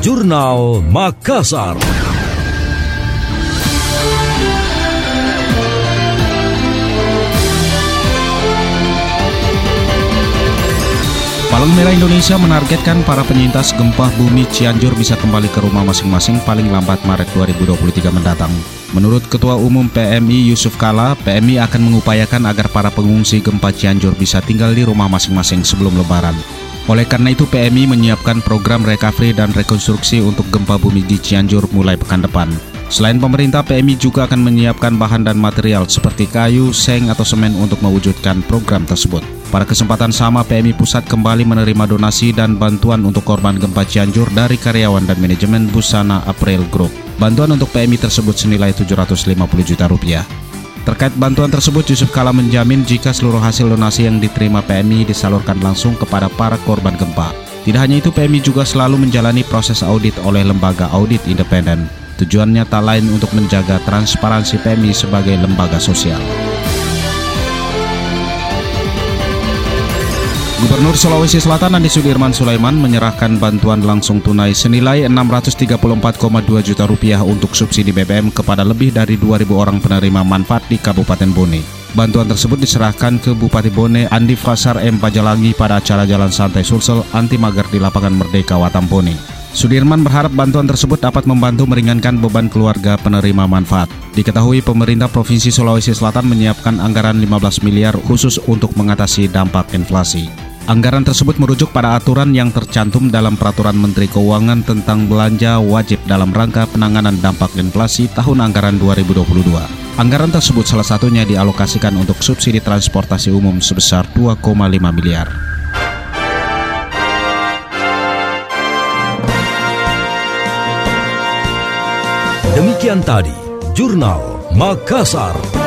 Jurnal Makassar. Palang Merah Indonesia menargetkan para penyintas gempa bumi Cianjur bisa kembali ke rumah masing-masing paling lambat Maret 2023 mendatang. Menurut Ketua Umum PMI Yusuf Kala, PMI akan mengupayakan agar para pengungsi gempa Cianjur bisa tinggal di rumah masing-masing sebelum lebaran. Oleh karena itu PMI menyiapkan program recovery dan rekonstruksi untuk gempa bumi di Cianjur mulai pekan depan. Selain pemerintah, PMI juga akan menyiapkan bahan dan material seperti kayu, seng, atau semen untuk mewujudkan program tersebut. Pada kesempatan sama, PMI Pusat kembali menerima donasi dan bantuan untuk korban gempa Cianjur dari karyawan dan manajemen Busana April Group. Bantuan untuk PMI tersebut senilai 750 juta rupiah. Terkait bantuan tersebut, Yusuf Kala menjamin jika seluruh hasil donasi yang diterima PMI disalurkan langsung kepada para korban gempa. Tidak hanya itu, PMI juga selalu menjalani proses audit oleh lembaga audit independen. Tujuannya tak lain untuk menjaga transparansi PMI sebagai lembaga sosial. Gubernur Sulawesi Selatan Andi Sudirman Sulaiman menyerahkan bantuan langsung tunai senilai 634,2 juta rupiah untuk subsidi BBM kepada lebih dari 2.000 orang penerima manfaat di Kabupaten Bone. Bantuan tersebut diserahkan ke Bupati Bone Andi Fasar M. Pajalangi pada acara Jalan Santai Sulsel anti mager di lapangan Merdeka Watam Bone. Sudirman berharap bantuan tersebut dapat membantu meringankan beban keluarga penerima manfaat. Diketahui pemerintah Provinsi Sulawesi Selatan menyiapkan anggaran 15 miliar khusus untuk mengatasi dampak inflasi. Anggaran tersebut merujuk pada aturan yang tercantum dalam Peraturan Menteri Keuangan tentang belanja wajib dalam rangka penanganan dampak inflasi tahun anggaran 2022. Anggaran tersebut salah satunya dialokasikan untuk subsidi transportasi umum sebesar 2,5 miliar. Demikian tadi, Jurnal Makassar.